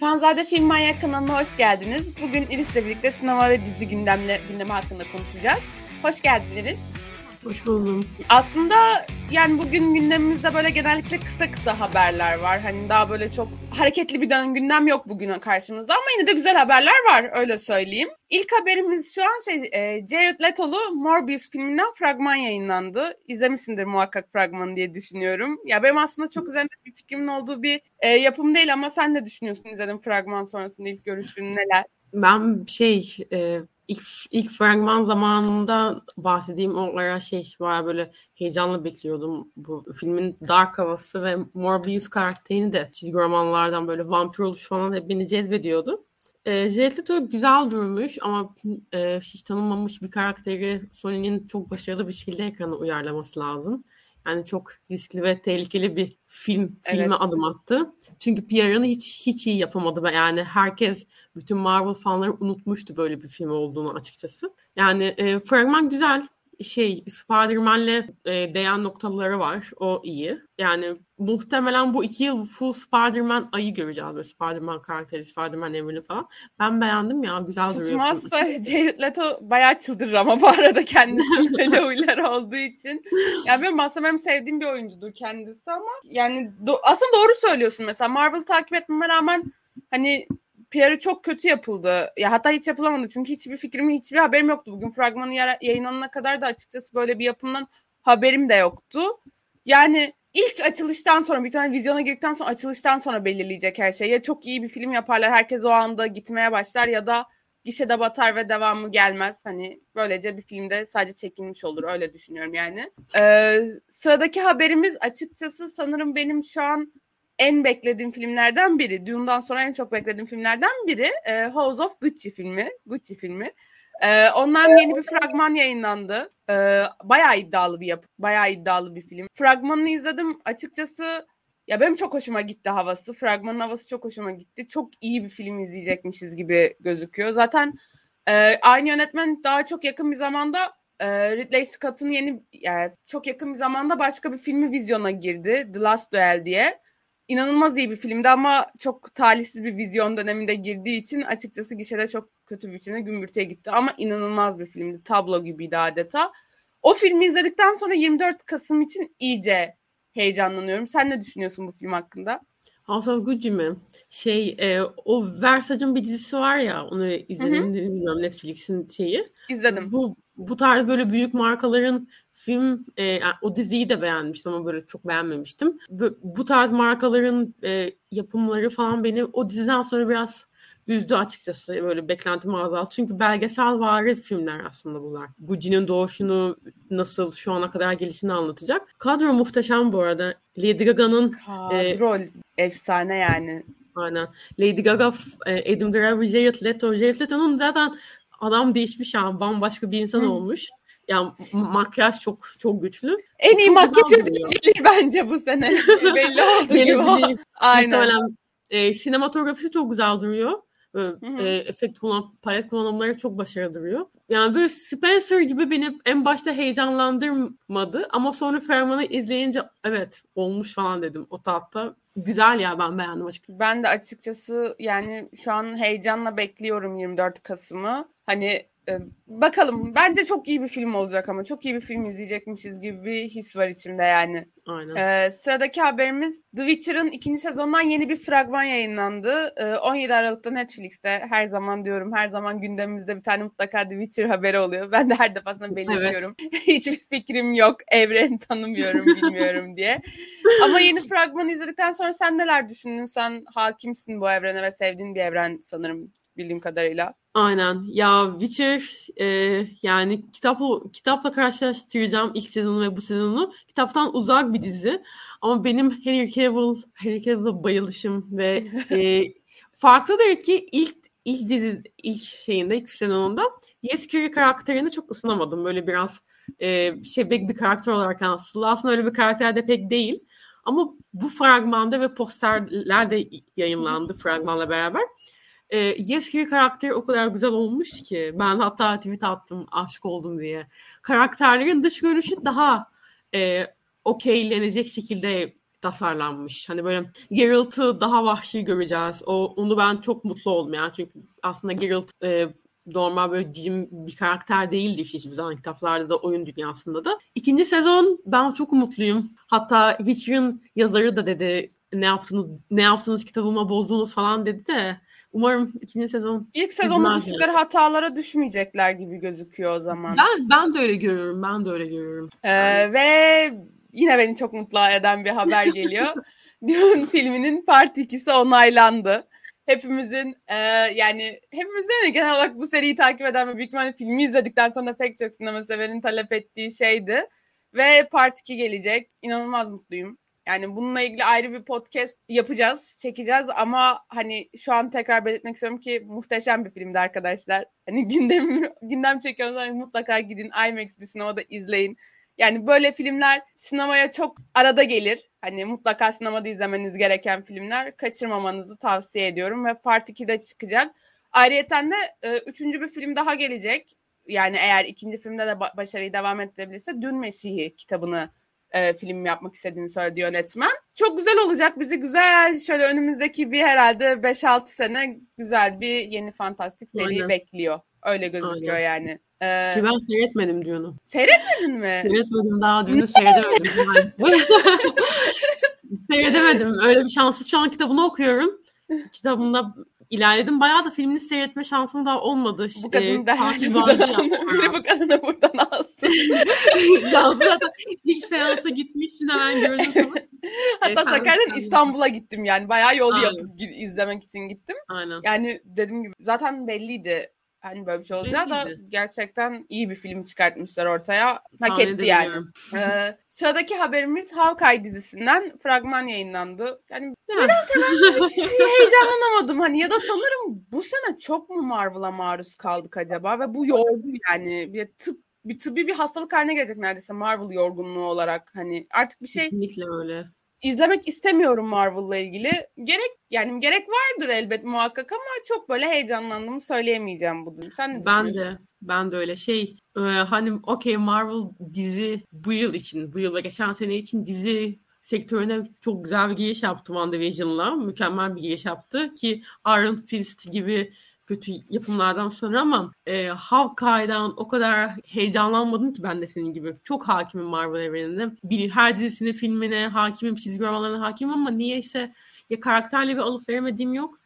Fanzade Film Manyak kanalına hoş geldiniz. Bugün Iris'le birlikte sinema ve dizi gündemle, gündemi hakkında konuşacağız. Hoş geldiniz. Hoş buldum. Aslında yani bugün gündemimizde böyle genellikle kısa kısa haberler var. Hani daha böyle çok hareketli bir dönem gündem yok bugün karşımızda ama yine de güzel haberler var öyle söyleyeyim. İlk haberimiz şu an şey e, Jared Leto'lu Morbius filminden fragman yayınlandı. İzlemişsindir muhakkak fragmanı diye düşünüyorum. Ya benim aslında çok üzerinde bir fikrimin olduğu bir e, yapım değil ama sen ne düşünüyorsun izledim fragman sonrasında ilk görüşün neler? Ben şey e, ilk, ilk fragman zamanında bahsedeyim onlara şey var böyle heyecanla bekliyordum bu filmin dark havası ve Morbius karakterini de çizgi romanlardan böyle vampir oluş falan hep beni cezbediyordu. E, Jared güzel durmuş ama e, hiç tanınmamış bir karakteri Sony'nin çok başarılı bir şekilde ekrana uyarlaması lazım. Yani çok riskli ve tehlikeli bir film filme evet. adım attı. Çünkü PR'ını hiç hiç iyi yapamadı. Yani herkes bütün Marvel fanları unutmuştu böyle bir film olduğunu açıkçası. Yani e, fragman güzel şey Spider-Man'le e, değen noktaları var. O iyi. Yani muhtemelen bu iki yıl full Spider-Man ayı göreceğiz. Böyle Spider-Man karakteri, Spider-Man evreni falan. Ben beğendim ya. Güzel duruyor. Tutmazsa Jared Leto bayağı çıldırır ama bu arada kendisi böyle huylar olduğu için. Yani benim aslında benim sevdiğim bir oyuncudur kendisi ama yani do- aslında doğru söylüyorsun mesela. Marvel takip etmeme rağmen hani PR'ı çok kötü yapıldı. Ya hatta hiç yapılamadı çünkü hiçbir fikrim, hiçbir haberim yoktu. Bugün fragmanı yayınlanana kadar da açıkçası böyle bir yapımdan haberim de yoktu. Yani ilk açılıştan sonra bir tane vizyona girdikten sonra açılıştan sonra belirleyecek her şey. Ya çok iyi bir film yaparlar herkes o anda gitmeye başlar ya da gişede batar ve devamı gelmez. Hani böylece bir filmde sadece çekilmiş olur öyle düşünüyorum yani. Ee, sıradaki haberimiz açıkçası sanırım benim şu an en beklediğim filmlerden biri. Dune'dan sonra en çok beklediğim filmlerden biri. E, House of Gucci filmi. Gucci filmi. E, ondan yeni bir fragman yayınlandı. E, bayağı iddialı bir yapı. Bayağı iddialı bir film. Fragmanını izledim. Açıkçası ya benim çok hoşuma gitti havası. Fragmanın havası çok hoşuma gitti. Çok iyi bir film izleyecekmişiz gibi gözüküyor. Zaten e, aynı yönetmen daha çok yakın bir zamanda e, Ridley Scott'ın yeni yani çok yakın bir zamanda başka bir filmi vizyona girdi. The Last Duel diye inanılmaz iyi bir filmdi ama çok talihsiz bir vizyon döneminde girdiği için açıkçası gişede çok kötü bir biçimde gümbürtüye gitti. Ama inanılmaz bir filmdi. Tablo gibiydi adeta. O filmi izledikten sonra 24 Kasım için iyice heyecanlanıyorum. Sen ne düşünüyorsun bu film hakkında? House of Gucci mi? Şey e, o Versace'ın bir dizisi var ya onu izledim bilmiyorum Netflix'in şeyi. İzledim. Bu bu tarz böyle büyük markaların film e, yani o diziyi de beğenmiştim ama böyle çok beğenmemiştim. Bu, bu tarz markaların e, yapımları falan beni o diziden sonra biraz üzdü açıkçası böyle beklentimi azalttı. Çünkü belgesel vari filmler aslında bunlar. Gucci'nin doğuşunu nasıl şu ana kadar gelişini anlatacak. Kadro muhteşem bu arada. Lady Gaga'nın Kadro e, efsane yani. Aynen. Lady Gaga, e, Adam Driver, Jared Leto. Jared Leto'nun zaten adam değişmiş yani bambaşka bir insan Hı. olmuş. Yani makyaj çok çok güçlü. En iyi makyajı gelir bence bu sene. Belli oldu gibi. Aynen. Muhtemelen e, sinematografisi çok güzel duruyor. Böyle, e, efekt kullan, palet kullanımları çok başarılı duruyor. Yani böyle Spencer gibi beni en başta heyecanlandırmadı ama sonra Ferman'ı izleyince evet olmuş falan dedim o tahta. Güzel ya ben beğendim açıkçası. Ben de açıkçası yani şu an heyecanla bekliyorum 24 Kasım'ı. Hani bakalım. Bence çok iyi bir film olacak ama çok iyi bir film izleyecekmişiz gibi bir his var içimde yani. Aynen. Ee, sıradaki haberimiz The Witcher'ın ikinci sezonundan yeni bir fragman yayınlandı. Ee, 17 Aralık'ta Netflix'te her zaman diyorum her zaman gündemimizde bir tane mutlaka The Witcher haberi oluyor. Ben de her defasında belirtiyorum. Evet. Hiçbir fikrim yok. Evren tanımıyorum bilmiyorum diye. Ama yeni fragmanı izledikten sonra sen neler düşündün? Sen hakimsin bu evrene ve sevdiğin bir evren sanırım bildiğim kadarıyla. Aynen. Ya Witcher e, yani kitap kitapla karşılaştıracağım ilk sezonu ve bu sezonu. Kitaptan uzak bir dizi. Ama benim Henry Cavill, Henry Cavill'a bayılışım ve e, farklıdır ki ilk ilk dizi ilk şeyinde ilk sezonunda Yeskiri karakterine çok ısınamadım. Böyle biraz e, şebek bir karakter olarak aslında aslında öyle bir karakter de pek değil. Ama bu fragmanda ve posterler de yayınlandı fragmanla beraber e, Yeşil karakteri o kadar güzel olmuş ki ben hatta tweet attım aşık oldum diye. Karakterlerin dış görünüşü daha e, okeylenecek şekilde tasarlanmış. Hani böyle Geralt'ı daha vahşi göreceğiz. O onu ben çok mutlu oldum yani. Çünkü aslında Geralt e, normal böyle cim bir karakter değildi hiçbir zaman kitaplarda da oyun dünyasında da. İkinci sezon ben çok umutluyum. Hatta Witcher'ın yazarı da dedi ne yaptınız ne yaptınız kitabıma bozdunuz falan dedi de umarım ikinci sezon ilk sezonda düştükleri hatalara düşmeyecekler gibi gözüküyor o zaman. Ben ben de öyle görüyorum. Ben de öyle görüyorum. Ee, yani. ve yine beni çok mutlu eden bir haber geliyor. Dune filminin part 2'si onaylandı hepimizin e, yani hepimiz değil mi genel olarak bu seriyi takip eden ve büyük ihtimalle filmi izledikten sonra pek çok sinema severin talep ettiği şeydi. Ve Part 2 gelecek. İnanılmaz mutluyum. Yani bununla ilgili ayrı bir podcast yapacağız, çekeceğiz ama hani şu an tekrar belirtmek istiyorum ki muhteşem bir filmdi arkadaşlar. Hani gündem gündem çekiyorsanız hani mutlaka gidin IMAX bir sinemada izleyin. Yani böyle filmler sinemaya çok arada gelir. Hani mutlaka sinemada izlemeniz gereken filmler. Kaçırmamanızı tavsiye ediyorum ve Part 2'de çıkacak. Ayrıyeten de e, üçüncü bir film daha gelecek. Yani eğer ikinci filmde de başarıyı devam ettirebilirse Dün Mesih'i kitabını e, film yapmak istediğini söyledi yönetmen. Çok güzel olacak. Bizi güzel şöyle önümüzdeki bir herhalde 5-6 sene güzel bir yeni fantastik seri Aynen. bekliyor. Öyle gözüküyor Aynen. yani. Ee, Ki ben seyretmedim Dune'u. Seyretmedin mi? Seyretmedim daha Dune'u seyredemedim. seyredemedim. Öyle bir şansı. Şu an kitabını okuyorum. Kitabında ilerledim. Bayağı da filmini seyretme şansım daha olmadı. Bu kadın derhal buradan Biri bu kadını buradan alsın. Cansu zaten ilk seansa gitmişsin hemen gördüm. Hatta Sakarya'dan İstanbul'a gittim yani. Bayağı yol Aynen. yapıp izlemek için gittim. Aynen. Yani dediğim gibi zaten belliydi hani böyle bir şey olacağı da gerçekten iyi bir film çıkartmışlar ortaya. Hak etti yani. Ee, sıradaki haberimiz Hawkeye dizisinden fragman yayınlandı. Yani nedense ben hiç heyecanlanamadım hani. Ya da sanırım bu sene çok mu Marvel'a maruz kaldık acaba? Ve bu yordu yani. Bir tıp bir tıbbi bir hastalık haline gelecek neredeyse Marvel yorgunluğu olarak. Hani artık bir şey Kesinlikle öyle izlemek istemiyorum Marvel'la ilgili. Gerek yani gerek vardır elbet muhakkak ama çok böyle heyecanlandığımı söyleyemeyeceğim bu durum. Sen ne Ben de ben de öyle şey e, hani okey Marvel dizi bu yıl için bu yıl ve geçen sene için dizi sektörüne çok güzel bir giriş yaptı WandaVision'la. Mükemmel bir giriş yaptı ki Iron Fist gibi kötü yapımlardan sonra ama e, Hawkeye'dan o kadar heyecanlanmadım ki ben de senin gibi. Çok hakimim Marvel evreninde. Bir, her dizisine, filmine hakimim, çizgi romanlarına hakimim ama niyeyse ya karakterle bir alıp veremediğim yok.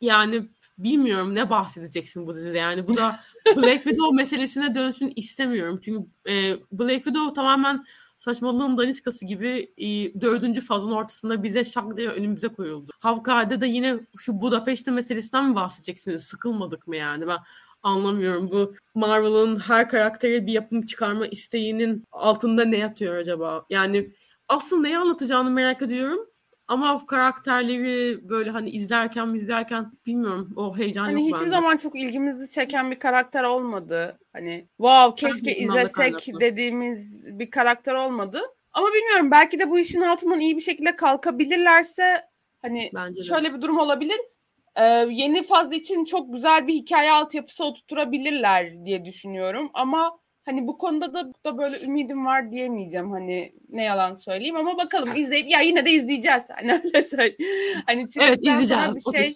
Yani bilmiyorum ne bahsedeceksin bu dizide yani. Bu da Black Widow meselesine dönsün istemiyorum. Çünkü e, Black Widow tamamen saçmalığın daniskası gibi e, dördüncü fazın ortasında bize şak diye önümüze koyuldu. Havkade de yine şu Budapeşte meselesinden mi bahsedeceksiniz? Sıkılmadık mı yani? Ben anlamıyorum. Bu Marvel'ın her karaktere bir yapım çıkarma isteğinin altında ne yatıyor acaba? Yani aslında neyi anlatacağını merak ediyorum. Ama karakterleri böyle hani izlerken izlerken bilmiyorum o heyecan hani yok hiçbir bende. zaman çok ilgimizi çeken bir karakter olmadı. Hani wow keşke izlesek dediğimiz bir karakter olmadı. Ama bilmiyorum belki de bu işin altından iyi bir şekilde kalkabilirlerse hani şöyle bir durum olabilir. Ee, yeni faz için çok güzel bir hikaye altyapısı oturtturabilirler diye düşünüyorum. Ama hani bu konuda da, da böyle ümidim var diyemeyeceğim hani ne yalan söyleyeyim ama bakalım izleyip ya yine de izleyeceğiz hani öyle. Hani evet izleyeceğiz. Bir şey,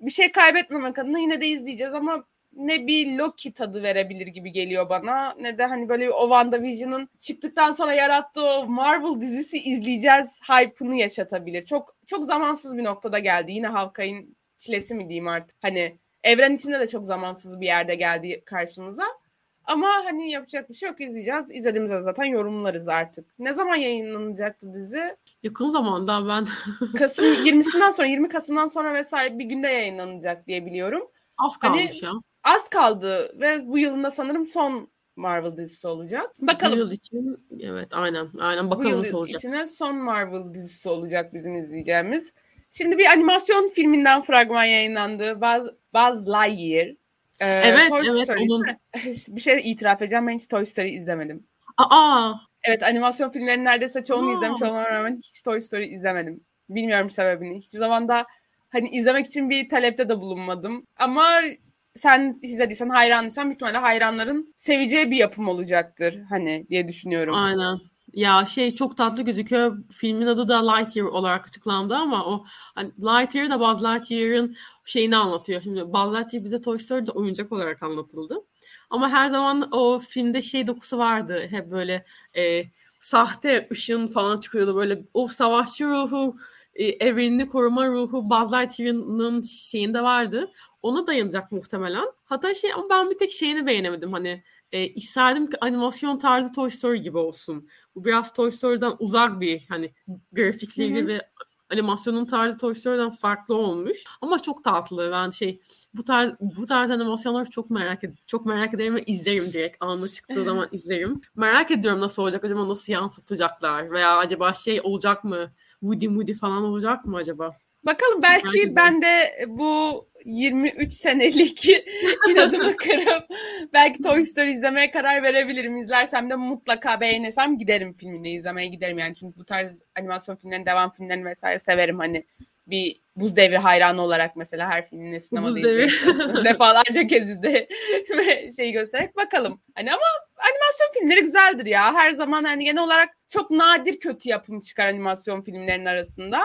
bir şey kaybetmemek adına yine de izleyeceğiz ama ne bir Loki tadı verebilir gibi geliyor bana ne de hani böyle o WandaVision'ın çıktıktan sonra yarattığı o Marvel dizisi izleyeceğiz hype'ını yaşatabilir. Çok çok zamansız bir noktada geldi. Yine Hawkeye'in çilesi mi diyeyim artık. Hani evren içinde de çok zamansız bir yerde geldi karşımıza. Ama hani yapacak bir şey yok izleyeceğiz. İzlediğimizde zaten yorumlarız artık. Ne zaman yayınlanacaktı dizi? Yakın zamanda ben. Kasım 20'sinden sonra 20 Kasım'dan sonra vesaire bir günde yayınlanacak diye biliyorum. Az hani kalmış hani, ya. Az kaldı ve bu yılında sanırım son Marvel dizisi olacak. Bakalım. Bu yıl için evet aynen. Aynen bakalım bu yıl olacak. içine son Marvel dizisi olacak bizim izleyeceğimiz. Şimdi bir animasyon filminden fragman yayınlandı. Buzz, Buzz Lightyear. Ee, evet, Toy evet. Story, onun... bir şey itiraf edeceğim. Ben hiç Toy Story izlemedim. Aa. Evet animasyon filmlerinin neredeyse çoğunu Aa. izlemiş olmama rağmen hiç Toy Story izlemedim. Bilmiyorum sebebini. Hiçbir zaman da hani izlemek için bir talepte de bulunmadım. Ama sen izlediysen hayranlıysan büyük ihtimalle hayranların seveceği bir yapım olacaktır hani diye düşünüyorum. Aynen. Ya şey çok tatlı gözüküyor. Filmin adı da Lightyear olarak açıklandı ama o hani Lightyear da Buzz Lightyear'ın şeyini anlatıyor. Şimdi Buzz Lightyear bize Toy Story'de oyuncak olarak anlatıldı. Ama her zaman o filmde şey dokusu vardı. Hep böyle e, sahte ışın falan çıkıyordu. Böyle o savaşçı ruhu, e, evrenini koruma ruhu Buzz Lightyear'ın şeyinde vardı. Ona dayanacak muhtemelen. Hatta şey ama ben bir tek şeyini beğenemedim. Hani e, isterdim ki animasyon tarzı Toy Story gibi olsun. Bu biraz Toy Story'den uzak bir hani grafikleri ve animasyonun tarzı Toy Story'den farklı olmuş. Ama çok tatlı. Ben şey bu tarz bu tarz animasyonları çok merak ed çok merak ederim ve izlerim direkt. Anında çıktığı zaman izlerim. Merak ediyorum nasıl olacak acaba nasıl yansıtacaklar veya acaba şey olacak mı? Woody Woody falan olacak mı acaba? Bakalım belki ben de bu 23 senelik inadımı kırıp belki Toy Story izlemeye karar verebilirim. İzlersem de mutlaka beğenirsem giderim filmini izlemeye giderim yani. Çünkü bu tarz animasyon filmlerini, devam filmlerini vesaire severim. Hani bir buz devri hayranı olarak mesela her filmini sinemada izledim. Defalarca kez izle ve şey göstererek bakalım. Hani ama animasyon filmleri güzeldir ya. Her zaman hani genel olarak çok nadir kötü yapım çıkar animasyon filmlerinin arasında.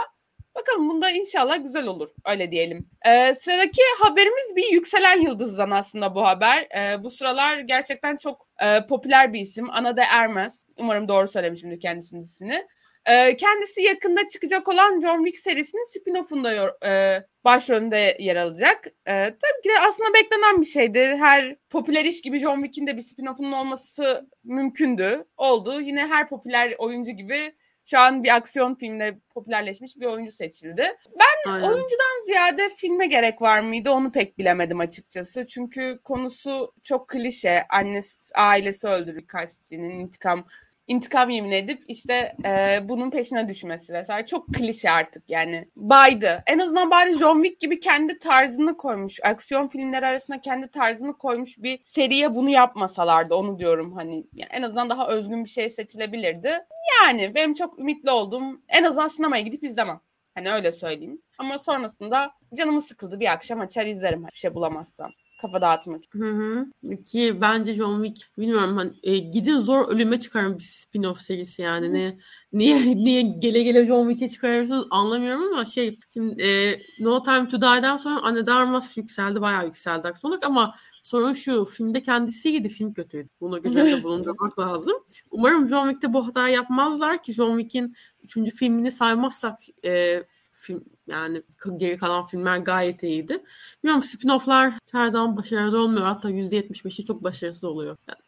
Bakalım bunda inşallah güzel olur. Öyle diyelim. Ee, sıradaki haberimiz bir yükselen yıldızdan aslında bu haber. Ee, bu sıralar gerçekten çok e, popüler bir isim. Ana de Ermez. Umarım doğru söylemişimdir kendisinin ismini. Ee, kendisi yakında çıkacak olan John Wick serisinin spin-off'unda e, başrolünde yer alacak. E, tabii ki de aslında beklenen bir şeydi. Her popüler iş gibi John Wick'in de bir spin-off'unun olması mümkündü. Oldu. Yine her popüler oyuncu gibi şu an bir aksiyon filmde popülerleşmiş bir oyuncu seçildi. Ben Aynen. oyuncudan ziyade filme gerek var mıydı onu pek bilemedim açıkçası. Çünkü konusu çok klişe. Annesi, ailesi öldürür kastçinin intikam intikam yemin edip işte e, bunun peşine düşmesi vesaire çok klişe artık yani baydı. En azından bari John Wick gibi kendi tarzını koymuş. Aksiyon filmleri arasında kendi tarzını koymuş bir seriye bunu yapmasalardı onu diyorum hani yani en azından daha özgün bir şey seçilebilirdi. Yani benim çok ümitli oldum. En azından sinemaya gidip izlemem. Hani öyle söyleyeyim. Ama sonrasında canımı sıkıldı bir akşam açar izlerim bir şey bulamazsam kafa dağıtmak. Hı hı. Ki bence John Wick bilmiyorum hani e, gidin zor ölüme çıkarın bir spin-off serisi yani. Hı. Ne niye niye gele gele John Wick'e çıkarıyorsunuz anlamıyorum ama şey şimdi e, No Time to Die'den sonra Anne Darmas yükseldi bayağı yükseldi aksiyon ama sorun şu filmde kendisiydi film kötüydü. Göz önünde bulundurmak lazım. Umarım John Wick'te bu hata yapmazlar ki John Wick'in üçüncü filmini saymazsak e, film yani geri kalan filmler gayet iyiydi. Bilmiyorum spin-off'lar her zaman başarılı olmuyor. Hatta %75'i çok başarısız oluyor. Yani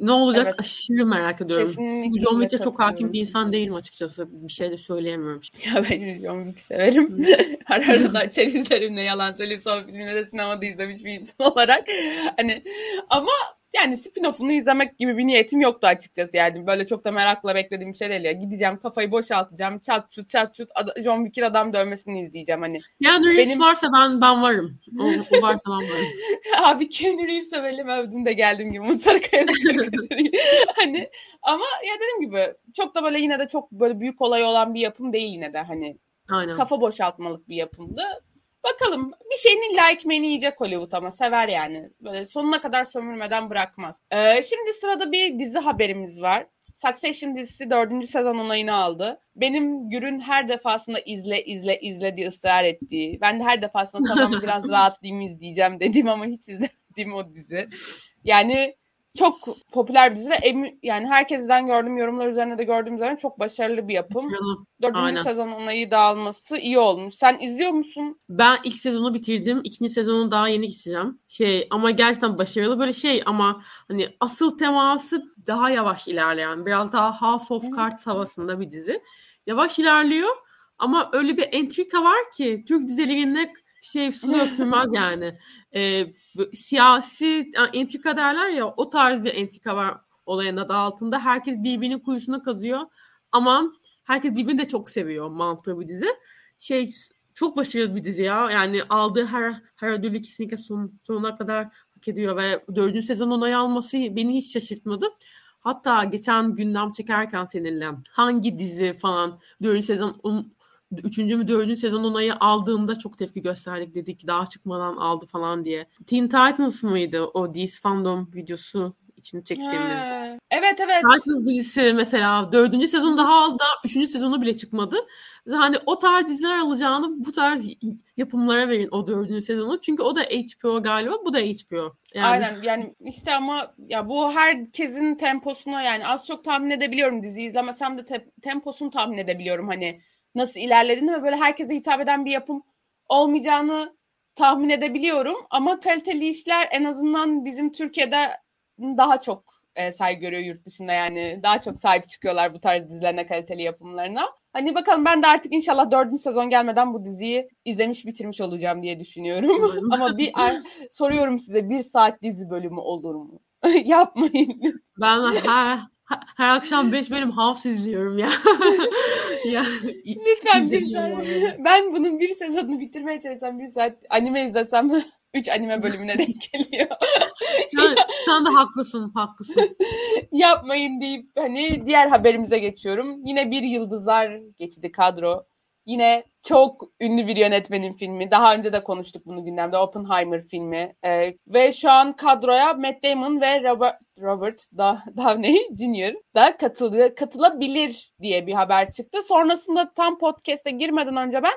ne olacak evet. aşırı merak ediyorum. Kesinlikle John Wick'e çok hakim bir insan değilim açıkçası. Bir şey de söyleyemiyorum. Ya ben John Wick severim. Her arada açar izlerim ne yalan söyleyeyim. Son filmleri de sinemada izlemiş bir insan olarak. Hani ama yani spin-off'unu izlemek gibi bir niyetim yoktu açıkçası yani. Böyle çok da merakla beklediğim bir şey değil ya. Gideceğim kafayı boşaltacağım. Çat çut çat çut John Wick'in adam dövmesini izleyeceğim hani. Yani Reeves benim... varsa ben ben varım. O, o varsa ben varım. Abi Keanu Reeves övelim övdüm de geldim gibi. Mutlaka hani ama ya dediğim gibi çok da böyle yine de çok böyle büyük olay olan bir yapım değil yine de hani. Aynen. Kafa boşaltmalık bir yapımdı. Bakalım bir şeyin illa ekmeğini yiyecek Hollywood ama sever yani. Böyle sonuna kadar sömürmeden bırakmaz. Ee, şimdi sırada bir dizi haberimiz var. Succession dizisi dördüncü sezon onayını aldı. Benim Gür'ün her defasında izle izle izle diye ısrar ettiği. Ben de her defasında tamam biraz rahatlayayım izleyeceğim dediğim ama hiç izlemediğim o dizi. Yani çok popüler bir dizi ve em, yani herkesten gördüğüm yorumlar üzerine de gördüğüm üzerine çok başarılı bir yapım. Dördüncü Aynen. sezon onayı dağılması iyi olmuş. Sen izliyor musun? Ben ilk sezonu bitirdim. İkinci sezonu daha yeni geçeceğim. Şey ama gerçekten başarılı böyle şey ama hani asıl teması daha yavaş ilerleyen biraz daha House of Cards havasında bir dizi. Yavaş ilerliyor ama öyle bir entrika var ki Türk dizilerinde şey su dökülmez yani. Ee, siyasi entrika derler ya o tarz bir entrika var olayın adı altında. Herkes birbirinin kuyusuna kazıyor ama herkes birbirini de çok seviyor mantığı bir dizi. Şey çok başarılı bir dizi ya. Yani aldığı her her ödülü kesinlikle son, sonuna kadar hak ediyor ve dördüncü sezon onay alması beni hiç şaşırtmadı. Hatta geçen gündem çekerken seninle hangi dizi falan dördüncü sezon üçüncü mü dördüncü sezon onayı aldığında çok tepki gösterdik dedik daha çıkmadan aldı falan diye. Teen Titans mıydı o DC fandom videosu için çektiğimiz? Evet evet. Titans dizisi mesela dördüncü sezon daha aldı. Üçüncü sezonu bile çıkmadı. Hani o tarz diziler alacağını bu tarz yapımlara verin o dördüncü sezonu. Çünkü o da HBO galiba bu da HBO. Yani. Aynen yani işte ama ya bu herkesin temposuna yani az çok tahmin edebiliyorum dizi izlemesem de te- temposunu tahmin edebiliyorum hani nasıl ilerlediğini ve böyle herkese hitap eden bir yapım olmayacağını tahmin edebiliyorum. Ama kaliteli işler en azından bizim Türkiye'de daha çok e, saygı görüyor yurt dışında yani. Daha çok sahip çıkıyorlar bu tarz dizilerine, kaliteli yapımlarına. Hani bakalım ben de artık inşallah dördüncü sezon gelmeden bu diziyi izlemiş bitirmiş olacağım diye düşünüyorum. Ama bir ay, soruyorum size bir saat dizi bölümü olur mu? Yapmayın. Ben her, her akşam 5 bölüm House izliyorum ya. ya Lütfen bir saat. Ben bunun bir sezonunu bitirmeye çalışsam bir saat anime izlesem 3 anime bölümüne denk geliyor. sen, sen de haklısın, haklısın. Yapmayın deyip hani diğer haberimize geçiyorum. Yine bir yıldızlar geçti kadro. Yine çok ünlü bir yönetmenin filmi. Daha önce de konuştuk bunu gündemde. Oppenheimer filmi. Ee, ve şu an kadroya Matt Damon ve Robert, Robert Downey Jr. da katıldı, katılabilir diye bir haber çıktı. Sonrasında tam podcast'e girmeden önce ben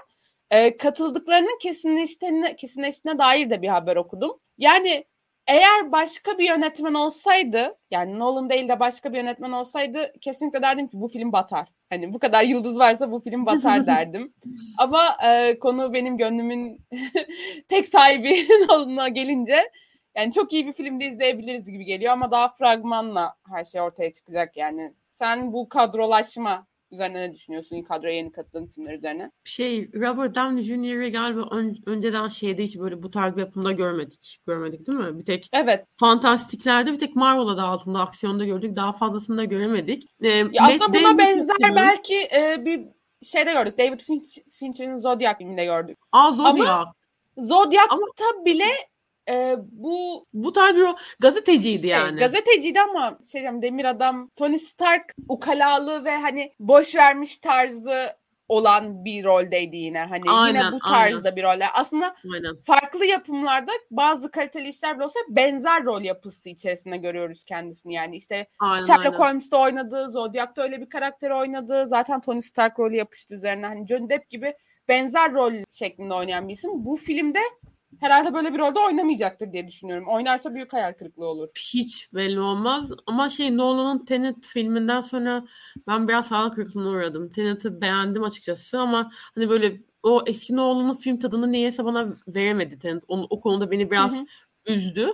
e, katıldıklarının kesinleştiğine, kesinleştiğine dair de bir haber okudum. Yani eğer başka bir yönetmen olsaydı yani Nolan değil de başka bir yönetmen olsaydı kesinlikle derdim ki bu film batar. Hani bu kadar yıldız varsa bu film batar derdim. Ama e, konu benim gönlümün tek sahibi Nolan'a gelince yani çok iyi bir filmde izleyebiliriz gibi geliyor ama daha fragmanla her şey ortaya çıkacak yani. Sen bu kadrolaşma üzerine ne düşünüyorsun? İlk kadroya yeni katılan isimler üzerine. Şey Robert Downey Jr.'ı galiba ön, önceden şeyde hiç böyle bu tarz bir yapımda görmedik. Görmedik değil mi? Bir tek evet. Fantastiklerde bir tek Marvel'da altında aksiyonda gördük. Daha fazlasını da göremedik. Ee, ya aslında buna David benzer istiyorum. belki e, bir şeyde gördük. David Finch, Fincher'ın Zodiac filminde gördük. Aa Zodiac. Ama Zodiac'ta bile e, bu bu tarz bir gazeteciydi şey, yani. Gazeteciydi ama şey diyeyim, Demir Adam Tony Stark ukalalı ve hani boş vermiş tarzı olan bir roldeydi yine. Hani aynen, yine bu tarzda aynen. bir rolde. Aslında aynen. farklı yapımlarda bazı kaliteli işler bile olsa benzer rol yapısı içerisinde görüyoruz kendisini. Yani işte aynen, Sherlock Holmes'ta oynadığı, Zodiac'ta öyle bir karakter oynadığı, zaten Tony Stark rolü yapıştı üzerine. Hani Johnny Depp gibi benzer rol şeklinde oynayan bir isim. Bu filmde herhalde böyle bir rolde oynamayacaktır diye düşünüyorum. Oynarsa büyük hayal kırıklığı olur. Hiç belli olmaz. Ama şey Nolan'ın Tenet filminden sonra ben biraz hayal kırıklığına uğradım. Tenet'i beğendim açıkçası ama hani böyle o eski Nolan'ın film tadını niyeyse bana veremedi Tenet. Onu, o konuda beni biraz hı hı. üzdü.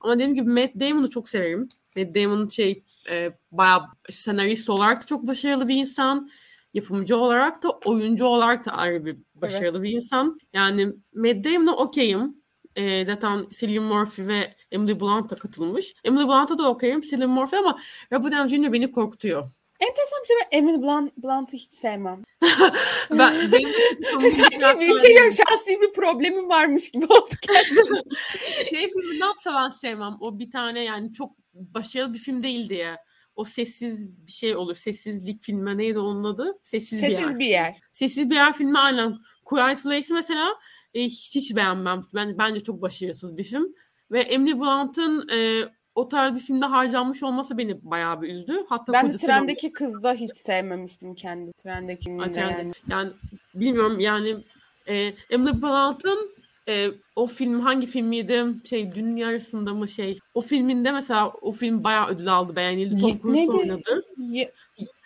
Ama dediğim gibi Matt Damon'u çok severim. Matt Damon şey e, bayağı senarist olarak da çok başarılı bir insan yapımcı olarak da oyuncu olarak da ayrı bir başarılı evet. bir insan. Yani Matt Damon'a okeyim. E, zaten Cillian Murphy ve Emily Blunt da katılmış. Emily Blunt'a da okeyim. Cillian Murphy ama Robert Downey Jr. beni korkutuyor. Enteresan bir şey ben Emily Blunt, Blunt'ı hiç sevmem. ben, benim Sanki bir şey yok, şahsi bir problemim varmış gibi oldu şey filmi ne yapsa ben sevmem. O bir tane yani çok başarılı bir film değildi ya o sessiz bir şey olur. Sessizlik filmi neydi onun adı? Sessiz, Sessiz bir, yer. bir yer. Sessiz bir yer filmi aynen. Quiet Place'i mesela e, hiç, hiç beğenmem. Ben, bence çok başarısız bir film. Ve Emily Blunt'ın e, o tarz bir filmde harcanmış olması beni bayağı bir üzdü. Hatta ben de Trendeki Kız'da hiç sevmemiştim kendi Trendeki filminde yani. Yani bilmiyorum yani e, Emily Blunt'ın e, o film hangi filmiydi? Şey dün yarısında mı şey? O filminde mesela o film bayağı ödül aldı beğenildi. Tom Cruise oynadı. Ye-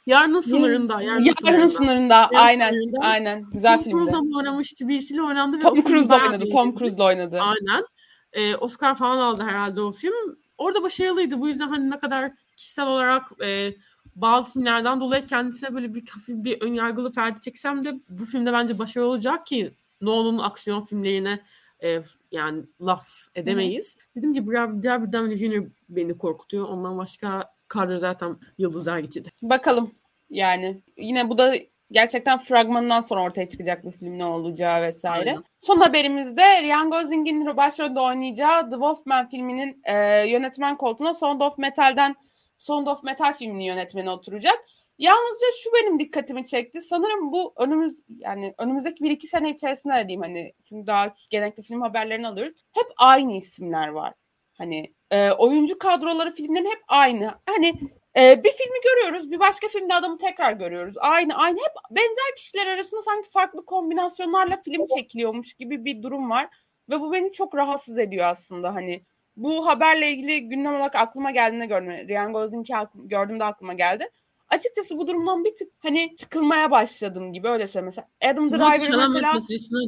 Yarının sınırında. Yarının, yarının sınırında. sınırında. Yarının aynen. Sınırında. Aynen. Güzel Tom filmdi. Tom Cruise'la mı oynamıştı? Birisiyle oynandı. Tom Cruise'la oynadı. Tom Cruise'la oynadı. Aynen. Ee, Oscar falan aldı herhalde o film. Orada başarılıydı. Bu yüzden hani ne kadar kişisel olarak e, bazı filmlerden dolayı kendisine böyle bir hafif bir önyargılı perde çeksem de bu filmde bence başarılı olacak ki Nolan'ın aksiyon filmlerine e, yani laf edemeyiz. Hı. Dedim ki Robert Downey Jr. beni korkutuyor. Ondan başka Carter zaten yıldızlar geçidi. Bakalım yani. Yine bu da gerçekten fragmanından sonra ortaya çıkacak bir film ne olacağı vesaire. Aynen. Son haberimizde Ryan Gosling'in başrolde oynayacağı The Wolfman filminin e, yönetmen koltuğuna Sound of Metal'den Sound of Metal filminin yönetmeni oturacak. Yalnızca şu benim dikkatimi çekti. Sanırım bu önümüz yani önümüzdeki bir iki sene içerisinde de diyeyim hani çünkü daha genellikle film haberlerini alıyoruz. Hep aynı isimler var. Hani e, oyuncu kadroları filmlerin hep aynı. Hani Ee, bir filmi görüyoruz, bir başka filmde adamı tekrar görüyoruz. Aynı aynı hep benzer kişiler arasında sanki farklı kombinasyonlarla film çekiliyormuş gibi bir durum var ve bu beni çok rahatsız ediyor aslında hani. Bu haberle ilgili gündem olarak aklıma geldiğinde gördüm. Ryan Gosling'i gördüğümde aklıma geldi açıkçası bu durumdan bir tık hani sıkılmaya başladım gibi öyle söyleyeyim. Mesela Adam Driver mesela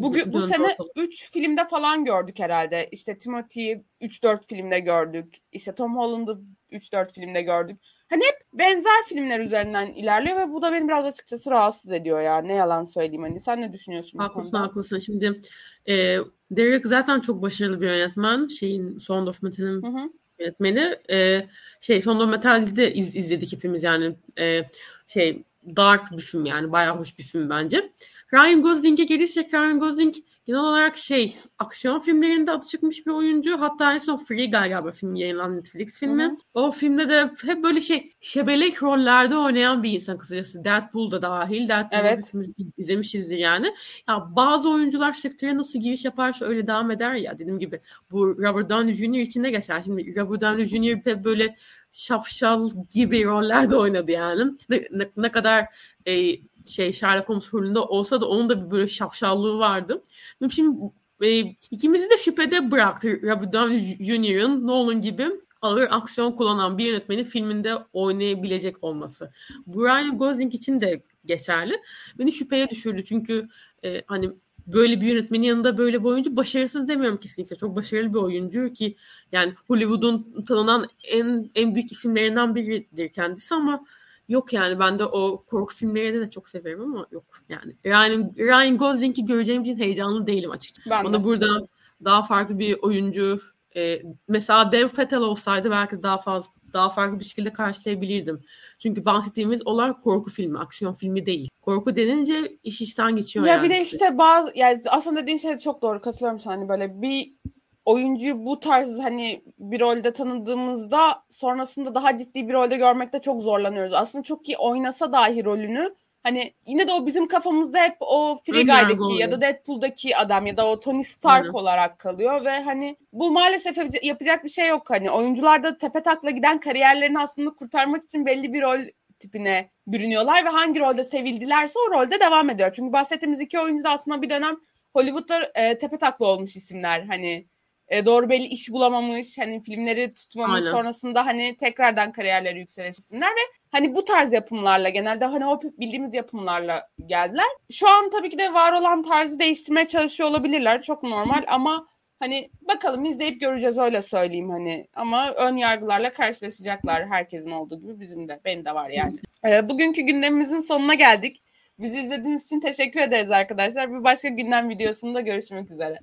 bugün, bu sene 3 filmde falan gördük herhalde. İşte Timothy'yi 3-4 filmde gördük. İşte Tom Holland'ı 3-4 filmde gördük. Hani hep benzer filmler üzerinden ilerliyor ve bu da beni biraz açıkçası rahatsız ediyor ya. Ne yalan söyleyeyim hani. Sen ne düşünüyorsun haklısın, Haklısın Şimdi e, Derek zaten çok başarılı bir yönetmen. Şeyin Sound of Metal'in yönetmeni. E, şey Son Metal'de de iz, izledik hepimiz yani e, şey dark bir film yani bayağı hoş bir film bence. Ryan Gosling'e gelirsek Ryan Gosling genel olarak şey aksiyon filmlerinde adı çıkmış bir oyuncu. Hatta en son Free Guy galiba film yayınlanan Netflix filmi. Hı-hı. O filmde de hep böyle şey şebelek rollerde oynayan bir insan kısacası. Deadpool da dahil. Deadpool'u evet. izlemişizdir yani. Ya bazı oyuncular sektöre nasıl giriş yaparsa öyle devam eder ya dediğim gibi. Bu Robert Downey Jr. için de geçer. Şimdi Robert Downey Jr. hep böyle şapşal gibi rollerde oynadı yani. Ne, ne, ne kadar e, şey Sherlock Holmes rolünde olsa da onun da bir böyle şapşallığı vardı. Şimdi e, ikimizi de şüphede bıraktı Robert Downey Jr.'ın Nolan gibi ağır aksiyon kullanan bir yönetmenin filminde oynayabilecek olması. Brian Gosling için de geçerli. Beni şüpheye düşürdü çünkü e, hani böyle bir yönetmenin yanında böyle bir oyuncu başarısız demiyorum kesinlikle. Çok başarılı bir oyuncu ki yani Hollywood'un tanınan en en büyük isimlerinden biridir kendisi ama yok yani ben de o korku filmlerini de çok severim ama yok yani. Ryan, Ryan Gosling'i göreceğim için heyecanlı değilim açıkçası. Ben Bana de. burada daha farklı bir oyuncu e, mesela Dev Patel olsaydı belki daha fazla daha farklı bir şekilde karşılayabilirdim. Çünkü bahsettiğimiz olay korku filmi, aksiyon filmi değil. Korku denince iş işten geçiyor ya yani. bir de işte bazı yani aslında dediğin şey çok doğru katılıyorum sana hani böyle bir oyuncuyu bu tarz hani bir rolde tanıdığımızda sonrasında daha ciddi bir rolde görmekte çok zorlanıyoruz. Aslında çok iyi oynasa dahi rolünü hani yine de o bizim kafamızda hep o Free Guy'daki ya da Deadpool'daki adam ya da o Tony Stark Aynen. olarak kalıyor ve hani bu maalesef yapacak bir şey yok hani oyuncularda tepe takla giden kariyerlerini aslında kurtarmak için belli bir rol tipine bürünüyorlar ve hangi rolde sevildilerse o rolde devam ediyor. Çünkü bahsettiğimiz iki oyuncu da aslında bir dönem Hollywood'da e, tepe takla olmuş isimler hani e, doğru belli iş bulamamış hani filmleri tutmamış Aynen. sonrasında hani tekrardan kariyerleri yükselen isimler ve hani bu tarz yapımlarla genelde hani o bildiğimiz yapımlarla geldiler. Şu an tabii ki de var olan tarzı değiştirmeye çalışıyor olabilirler. Çok normal ama hani bakalım izleyip göreceğiz öyle söyleyeyim hani ama ön yargılarla karşılaşacaklar herkesin olduğu gibi bizim de benim de var yani. Ee, bugünkü gündemimizin sonuna geldik. Bizi izlediğiniz için teşekkür ederiz arkadaşlar. Bir başka gündem videosunda görüşmek üzere.